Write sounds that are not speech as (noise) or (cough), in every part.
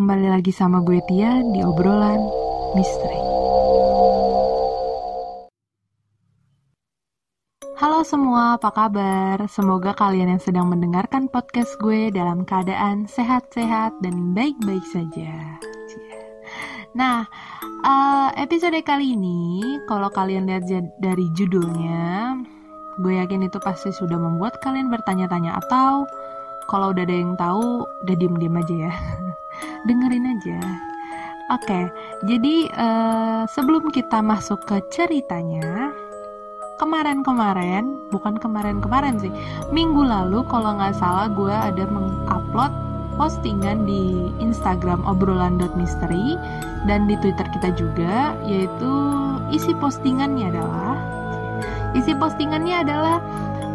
Kembali lagi sama gue Tia di obrolan misteri. Halo semua, apa kabar? Semoga kalian yang sedang mendengarkan podcast gue dalam keadaan sehat-sehat dan baik-baik saja. Nah, uh, episode kali ini, kalau kalian lihat dari judulnya, gue yakin itu pasti sudah membuat kalian bertanya-tanya atau kalau udah ada yang tahu, udah diem-diem aja ya. (laughs) Dengerin aja. Oke, jadi uh, sebelum kita masuk ke ceritanya, kemarin-kemarin, bukan kemarin-kemarin sih, minggu lalu kalau nggak salah gue ada mengupload postingan di Instagram obrolan.misteri dan di Twitter kita juga, yaitu isi postingannya adalah isi postingannya adalah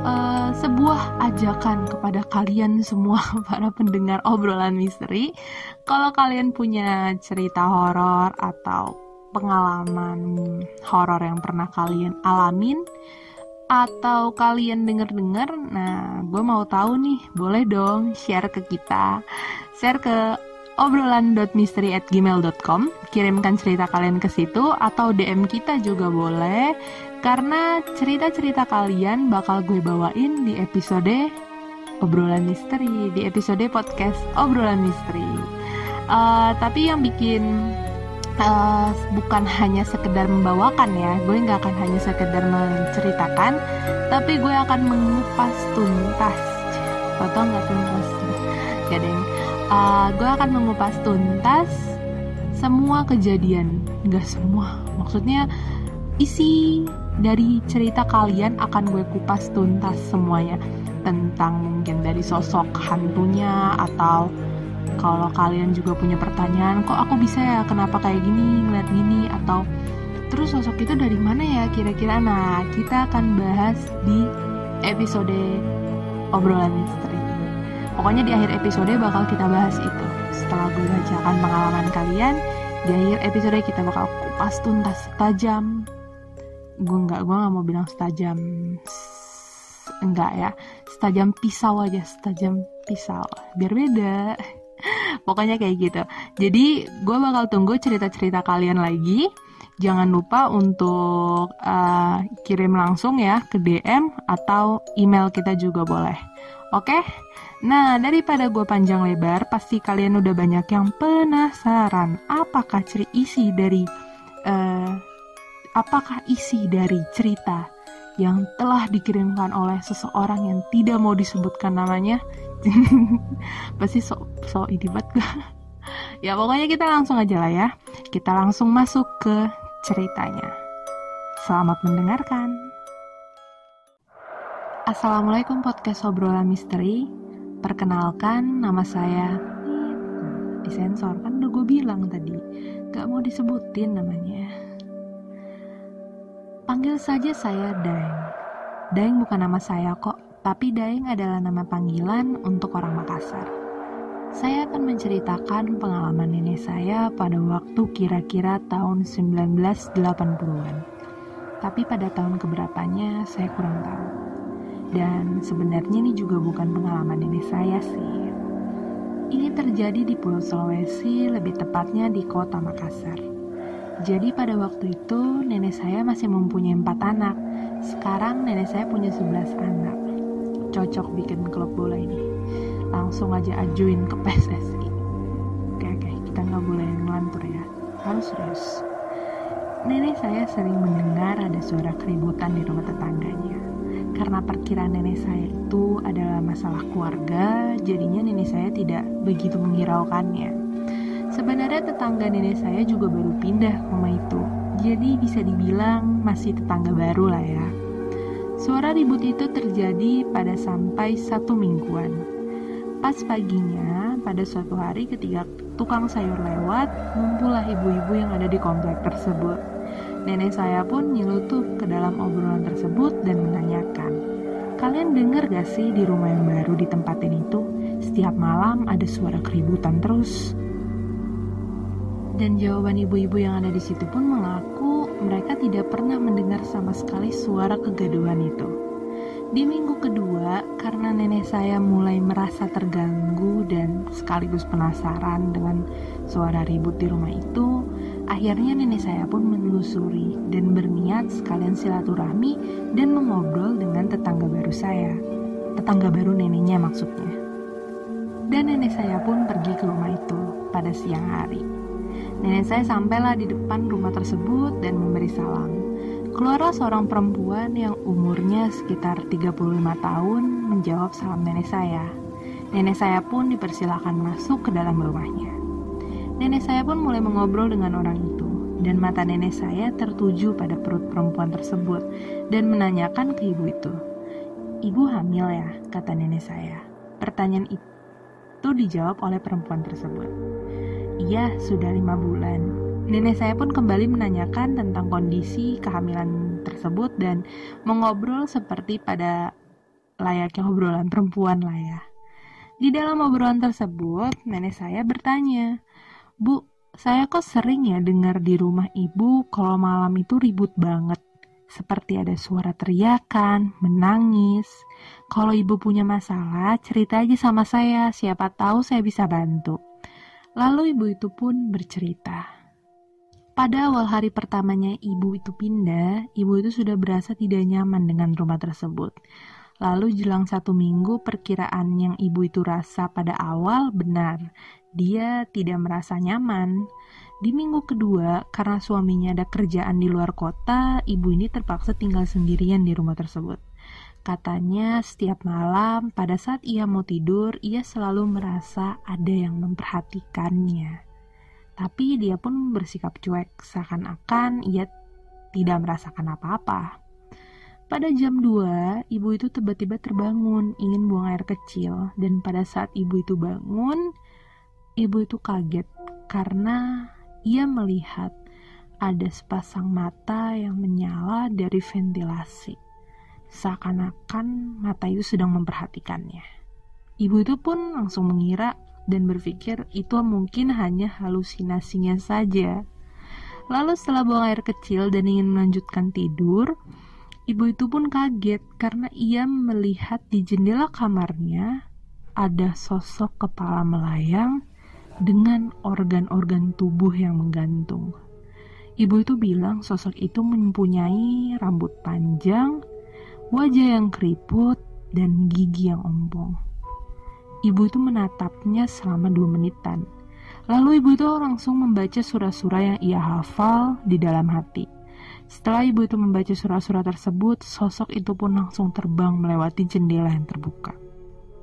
uh, sebuah ajakan kepada kalian semua (laughs) para pendengar obrolan misteri. Kalau kalian punya cerita horor atau pengalaman horor yang pernah kalian alamin atau kalian denger-dengar, nah gue mau tahu nih, boleh dong share ke kita, share ke obrolan.misteri@gmail.com, kirimkan cerita kalian ke situ atau DM kita juga boleh karena cerita-cerita kalian bakal gue bawain di episode obrolan misteri, di episode podcast obrolan misteri. Uh, tapi yang bikin uh, bukan hanya sekedar membawakan ya, gue nggak akan hanya sekedar menceritakan, tapi gue akan mengupas tuntas. Foto nggak tuntas? Gak deh. Uh, gue akan mengupas tuntas semua kejadian, nggak semua. Maksudnya isi dari cerita kalian akan gue kupas tuntas semuanya. Tentang mungkin dari sosok hantunya atau kalau kalian juga punya pertanyaan kok aku bisa ya? Kenapa kayak gini? Ngeliat gini? Atau terus sosok itu dari mana ya kira-kira? Nah kita akan bahas di episode obrolan pokoknya di akhir episode bakal kita bahas itu. Setelah gue bacakan pengalaman kalian di akhir episode kita bakal kupas tuntas tajam gue nggak gue nggak mau bilang setajam enggak ya. Setajam pisau aja setajam pisau. Biar beda. (laughs) Pokoknya kayak gitu. Jadi gue bakal tunggu cerita-cerita kalian lagi. Jangan lupa untuk uh, kirim langsung ya ke DM atau email kita juga boleh oke? Okay? Nah, daripada gue panjang lebar, pasti kalian udah banyak yang penasaran. Apakah ciri isi dari uh, apakah isi dari cerita yang telah dikirimkan oleh seseorang yang tidak mau disebutkan namanya? (laughs) Pasti so so idibat gue ya pokoknya kita langsung aja lah ya. Kita langsung masuk ke ceritanya. Selamat mendengarkan Assalamualaikum podcast obrolan misteri perkenalkan nama saya disensor kan udah gue bilang tadi gak mau disebutin namanya Panggil saja saya Daeng. Daeng bukan nama saya kok, tapi Daeng adalah nama panggilan untuk orang Makassar. Saya akan menceritakan pengalaman nenek saya pada waktu kira-kira tahun 1980-an. Tapi pada tahun keberapanya saya kurang tahu. Dan sebenarnya ini juga bukan pengalaman nenek saya sih. Ini terjadi di Pulau Sulawesi, lebih tepatnya di kota Makassar. Jadi pada waktu itu nenek saya masih mempunyai empat anak. Sekarang nenek saya punya sebelas anak. Cocok bikin klub bola ini. Langsung aja ajuin ke PSSI. Oke oke, kita nggak boleh ngelantur ya. Harus serius. Nenek saya sering mendengar ada suara keributan di rumah tetangganya. Karena perkiraan nenek saya itu adalah masalah keluarga, jadinya nenek saya tidak begitu menghiraukannya. Sebenarnya tetangga nenek saya juga baru pindah rumah itu, jadi bisa dibilang masih tetangga baru lah ya. Suara ribut itu terjadi pada sampai satu mingguan. Pas paginya, pada suatu hari ketika tukang sayur lewat, ngumpullah ibu-ibu yang ada di komplek tersebut. Nenek saya pun nyelutup ke dalam obrolan tersebut dan menanyakan, Kalian dengar gak sih di rumah yang baru ditempatin itu? Setiap malam ada suara keributan terus. Dan jawaban ibu-ibu yang ada di situ pun mengaku mereka tidak pernah mendengar sama sekali suara kegaduhan itu. Di minggu kedua, karena nenek saya mulai merasa terganggu dan sekaligus penasaran dengan suara ribut di rumah itu, akhirnya nenek saya pun menelusuri dan berniat sekalian silaturahmi dan mengobrol dengan tetangga baru saya. Tetangga baru neneknya maksudnya. Dan nenek saya pun pergi ke rumah itu pada siang hari. Nenek saya sampailah di depan rumah tersebut dan memberi salam. Keluarlah seorang perempuan yang umurnya sekitar 35 tahun menjawab salam nenek saya. Nenek saya pun dipersilahkan masuk ke dalam rumahnya. Nenek saya pun mulai mengobrol dengan orang itu, dan mata nenek saya tertuju pada perut perempuan tersebut dan menanyakan ke ibu itu. Ibu hamil ya, kata nenek saya. Pertanyaan itu dijawab oleh perempuan tersebut. Iya, sudah lima bulan, Nenek saya pun kembali menanyakan tentang kondisi kehamilan tersebut dan mengobrol seperti pada layaknya obrolan perempuan lah ya. Di dalam obrolan tersebut, nenek saya bertanya, Bu, saya kok sering ya dengar di rumah ibu kalau malam itu ribut banget. Seperti ada suara teriakan, menangis. Kalau ibu punya masalah, cerita aja sama saya, siapa tahu saya bisa bantu. Lalu ibu itu pun bercerita. Pada awal hari pertamanya ibu itu pindah, ibu itu sudah berasa tidak nyaman dengan rumah tersebut. Lalu jelang satu minggu perkiraan yang ibu itu rasa pada awal benar. Dia tidak merasa nyaman. Di minggu kedua, karena suaminya ada kerjaan di luar kota, ibu ini terpaksa tinggal sendirian di rumah tersebut. Katanya setiap malam pada saat ia mau tidur, ia selalu merasa ada yang memperhatikannya. Tapi dia pun bersikap cuek, seakan-akan ia tidak merasakan apa-apa. Pada jam 2, ibu itu tiba-tiba terbangun, ingin buang air kecil, dan pada saat ibu itu bangun, ibu itu kaget karena ia melihat ada sepasang mata yang menyala dari ventilasi. Seakan-akan mata itu sedang memperhatikannya. Ibu itu pun langsung mengira dan berpikir itu mungkin hanya halusinasinya saja. Lalu setelah buang air kecil dan ingin melanjutkan tidur, ibu itu pun kaget karena ia melihat di jendela kamarnya ada sosok kepala melayang dengan organ-organ tubuh yang menggantung. Ibu itu bilang sosok itu mempunyai rambut panjang, wajah yang keriput, dan gigi yang ompong. Ibu itu menatapnya selama dua menitan. Lalu ibu itu langsung membaca surah-surah yang ia hafal di dalam hati. Setelah ibu itu membaca surah-surah tersebut, sosok itu pun langsung terbang melewati jendela yang terbuka.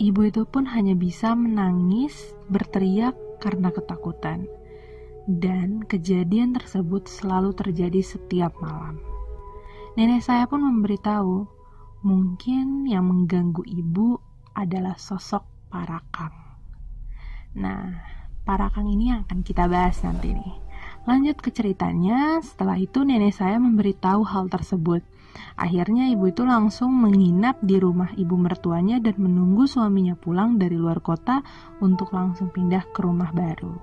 Ibu itu pun hanya bisa menangis, berteriak karena ketakutan. Dan kejadian tersebut selalu terjadi setiap malam. Nenek saya pun memberitahu, mungkin yang mengganggu ibu adalah sosok Parakang. Nah, Parakang ini yang akan kita bahas nanti nih. Lanjut ke ceritanya, setelah itu nenek saya memberitahu hal tersebut. Akhirnya ibu itu langsung menginap di rumah ibu mertuanya dan menunggu suaminya pulang dari luar kota untuk langsung pindah ke rumah baru.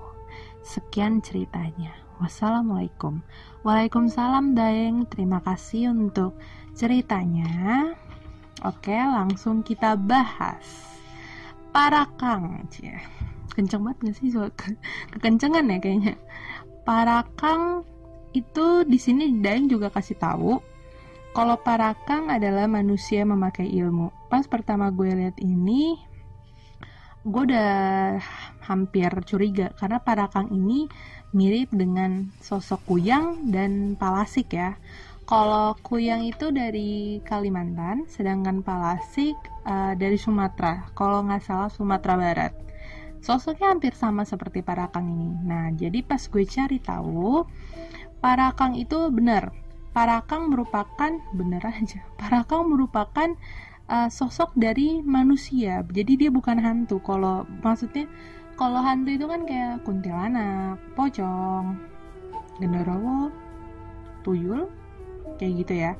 Sekian ceritanya. Wassalamualaikum. Waalaikumsalam Daeng. Terima kasih untuk ceritanya. Oke, langsung kita bahas. Parakang cia. kenceng banget gak sih kekencengan ya kayaknya Parakang itu di sini Daeng juga kasih tahu kalau Parakang adalah manusia memakai ilmu pas pertama gue lihat ini gue udah hampir curiga karena Parakang ini mirip dengan sosok Kuyang dan Palasik ya kalau Kuyang itu dari Kalimantan, sedangkan Palasik uh, dari Sumatera. Kalau nggak salah Sumatera Barat. Sosoknya hampir sama seperti Parakang ini. Nah, jadi pas gue cari tahu, Parakang itu benar. Parakang merupakan benar aja. (laughs) Parakang merupakan uh, sosok dari manusia. Jadi dia bukan hantu. Kalau maksudnya kalau hantu itu kan kayak kuntilanak, pocong, genderuwo, tuyul, kayak gitu ya.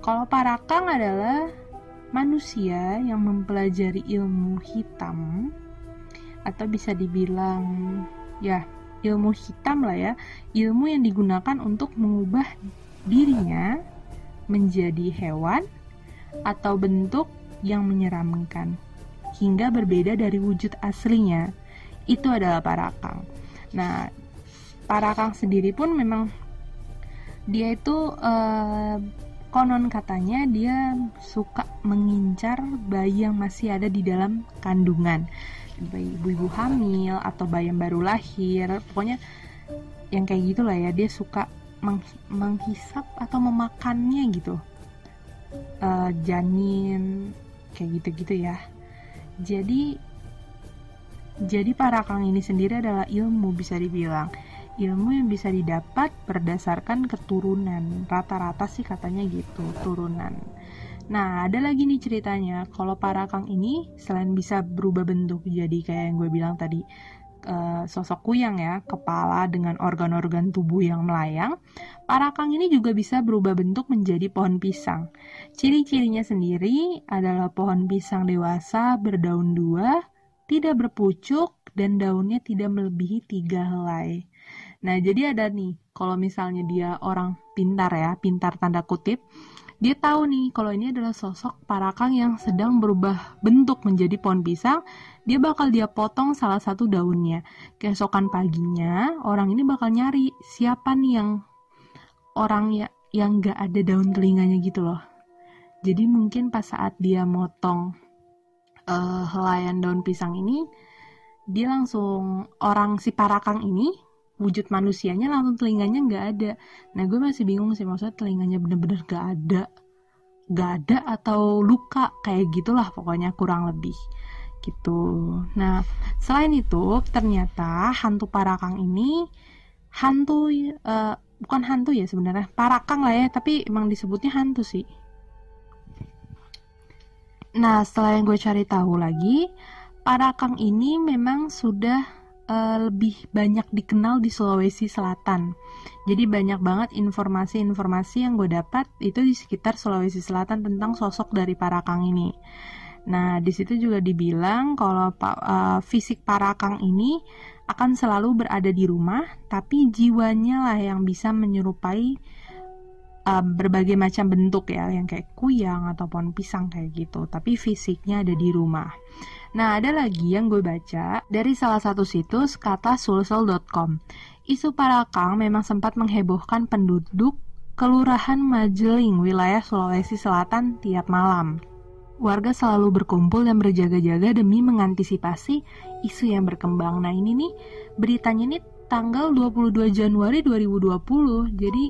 Kalau parakang adalah manusia yang mempelajari ilmu hitam atau bisa dibilang ya ilmu hitam lah ya, ilmu yang digunakan untuk mengubah dirinya menjadi hewan atau bentuk yang menyeramkan hingga berbeda dari wujud aslinya. Itu adalah parakang. Nah, parakang sendiri pun memang dia itu uh, konon katanya dia suka mengincar bayi yang masih ada di dalam kandungan ibu-ibu hamil atau bayi yang baru lahir. Pokoknya yang kayak gitulah ya dia suka meng menghisap atau memakannya gitu. Uh, janin kayak gitu-gitu ya. Jadi jadi parakang ini sendiri adalah ilmu bisa dibilang. Ilmu yang bisa didapat berdasarkan keturunan. Rata-rata sih katanya gitu turunan Nah, ada lagi nih ceritanya. Kalau parakang ini selain bisa berubah bentuk jadi kayak yang gue bilang tadi, uh, sosok kuyang ya, kepala dengan organ-organ tubuh yang melayang, parakang ini juga bisa berubah bentuk menjadi pohon pisang. Ciri-cirinya sendiri adalah pohon pisang dewasa berdaun dua, tidak berpucuk, dan daunnya tidak melebihi tiga helai. Nah, jadi ada nih, kalau misalnya dia orang pintar ya, pintar tanda kutip, dia tahu nih kalau ini adalah sosok parakang yang sedang berubah bentuk menjadi pohon pisang, dia bakal dia potong salah satu daunnya. Keesokan paginya, orang ini bakal nyari siapa nih yang orang ya yang gak ada daun telinganya gitu loh. Jadi mungkin pas saat dia motong uh, helaian daun pisang ini, dia langsung orang si parakang ini wujud manusianya langsung telinganya nggak ada. Nah gue masih bingung sih maksudnya telinganya bener-bener gak ada. Gak ada atau luka kayak gitulah pokoknya kurang lebih gitu. Nah selain itu ternyata hantu parakang ini hantu uh, bukan hantu ya sebenarnya parakang lah ya tapi emang disebutnya hantu sih. Nah setelah yang gue cari tahu lagi parakang ini memang sudah uh, lebih banyak dikenal di Sulawesi Selatan. Jadi banyak banget informasi-informasi yang gue dapat itu di sekitar Sulawesi Selatan tentang sosok dari Parakang ini. Nah, di situ juga dibilang kalau uh, fisik Parakang ini akan selalu berada di rumah, tapi jiwanya lah yang bisa menyerupai uh, berbagai macam bentuk ya, yang kayak kuyang ataupun pisang kayak gitu. Tapi fisiknya ada di rumah. Nah, ada lagi yang gue baca dari salah satu situs kata sulsel.com. Isu Parakang memang sempat menghebohkan penduduk Kelurahan Majeling, wilayah Sulawesi Selatan tiap malam. Warga selalu berkumpul dan berjaga-jaga demi mengantisipasi isu yang berkembang. Nah, ini nih beritanya nih tanggal 22 Januari 2020. Jadi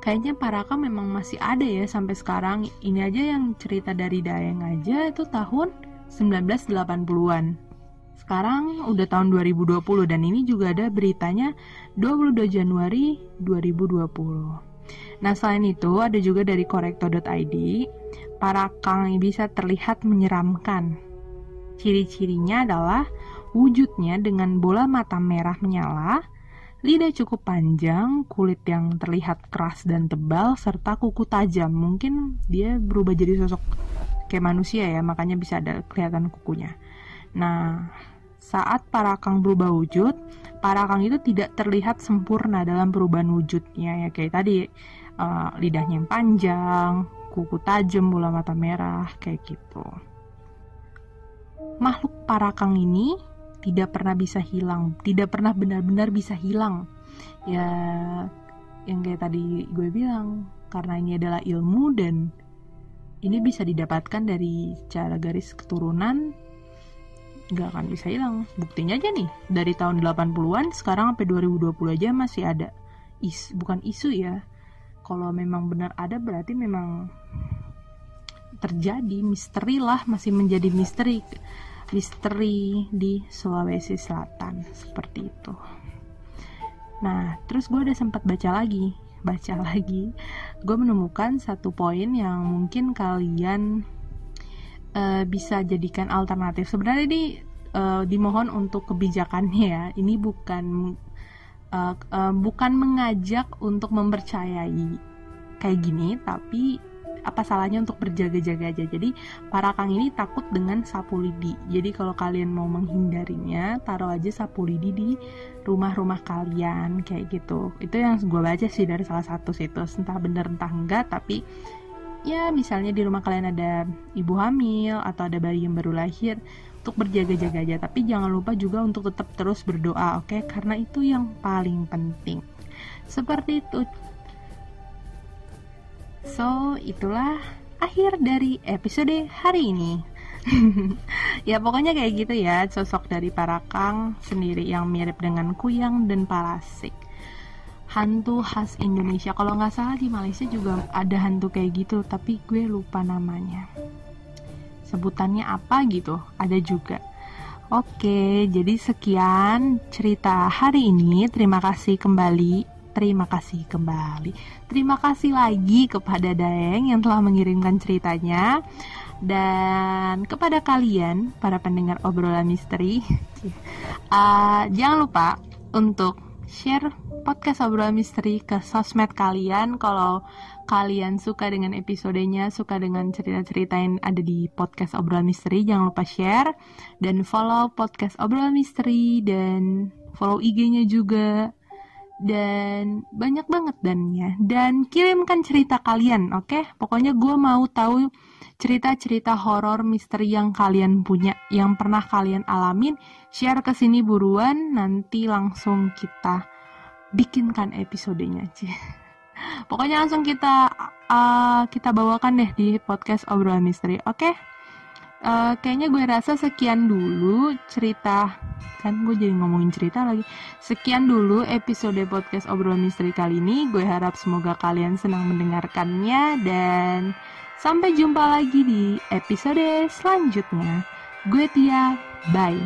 kayaknya Parakang memang masih ada ya sampai sekarang. Ini aja yang cerita dari Dayeng aja itu tahun 1980-an. Sekarang udah tahun 2020 dan ini juga ada beritanya 22 Januari 2020. Nah selain itu ada juga dari korektor.id, para kang bisa terlihat menyeramkan. Ciri-cirinya adalah wujudnya dengan bola mata merah menyala, lidah cukup panjang, kulit yang terlihat keras dan tebal, serta kuku tajam. Mungkin dia berubah jadi sosok kayak manusia ya, makanya bisa ada kelihatan kukunya. Nah, saat parakang berubah wujud, parakang itu tidak terlihat sempurna dalam perubahan wujudnya ya kayak tadi uh, lidahnya yang panjang, kuku tajam, bola mata merah kayak gitu. Makhluk parakang ini tidak pernah bisa hilang, tidak pernah benar-benar bisa hilang. Ya yang kayak tadi gue bilang, karena ini adalah ilmu dan ini bisa didapatkan dari cara garis keturunan nggak akan bisa hilang. Buktinya aja nih dari tahun 80-an sekarang sampai 2020 aja masih ada. Is bukan isu ya. Kalau memang benar ada berarti memang terjadi. Misteri lah masih menjadi misteri misteri di Sulawesi Selatan. Seperti itu. Nah terus gue udah sempat baca lagi baca (laughs) lagi. Gue menemukan satu poin yang mungkin kalian uh, bisa jadikan alternatif. Sebenarnya ini uh, dimohon untuk kebijakannya (laughs) ya. Ini bukan uh, uh, bukan mengajak untuk mempercayai kayak gini tapi apa salahnya untuk berjaga-jaga aja. Jadi para kang ini takut dengan sapu lidi. Jadi kalau kalian mau menghindarinya taruh aja sapu lidi di rumah-rumah kalian kayak gitu. Itu yang gue baca sih dari salah satu situs. Entah bener entah enggak tapi ya misalnya di rumah kalian ada ibu hamil atau ada bayi yang baru lahir untuk berjaga-jaga aja. Tapi jangan lupa juga untuk tetap terus berdoa oke? Okay? karena itu yang paling penting. Seperti itu so itulah akhir dari episode hari ini. (laughs) Ya pokoknya kayak gitu ya sosok dari para kang sendiri yang mirip dengan kuyang dan parasik. Hantu khas Indonesia. Kalau nggak salah di Malaysia juga ada hantu kayak gitu tapi gue lupa namanya. Sebutannya apa gitu ada juga. Oke, jadi sekian cerita hari ini. Terima kasih kembali. Terima kasih kembali. Terima kasih lagi kepada Daeng yang telah mengirimkan ceritanya. Dan kepada kalian, para pendengar obrolan misteri, (laughs) uh, jangan lupa untuk share podcast obrolan misteri ke sosmed kalian. Kalau kalian suka dengan episodenya, suka dengan cerita-cerita yang ada di podcast obrolan misteri, jangan lupa share dan follow podcast obrolan misteri dan follow IG-nya juga dan banyak banget dannya dan kirimkan cerita kalian oke okay? pokoknya gue mau tahu cerita-cerita horor misteri yang kalian punya yang pernah kalian alamin share ke sini buruan nanti langsung kita bikinkan episodenya sih (laughs) Pokoknya langsung kita uh, kita bawakan deh di podcast obrolan misteri. Oke? Okay? Uh, kayaknya gue rasa sekian dulu cerita kan gue jadi ngomongin cerita lagi. Sekian dulu episode podcast obrolan misteri kali ini. Gue harap semoga kalian senang mendengarkannya dan sampai jumpa lagi di episode selanjutnya. Gue Tia bye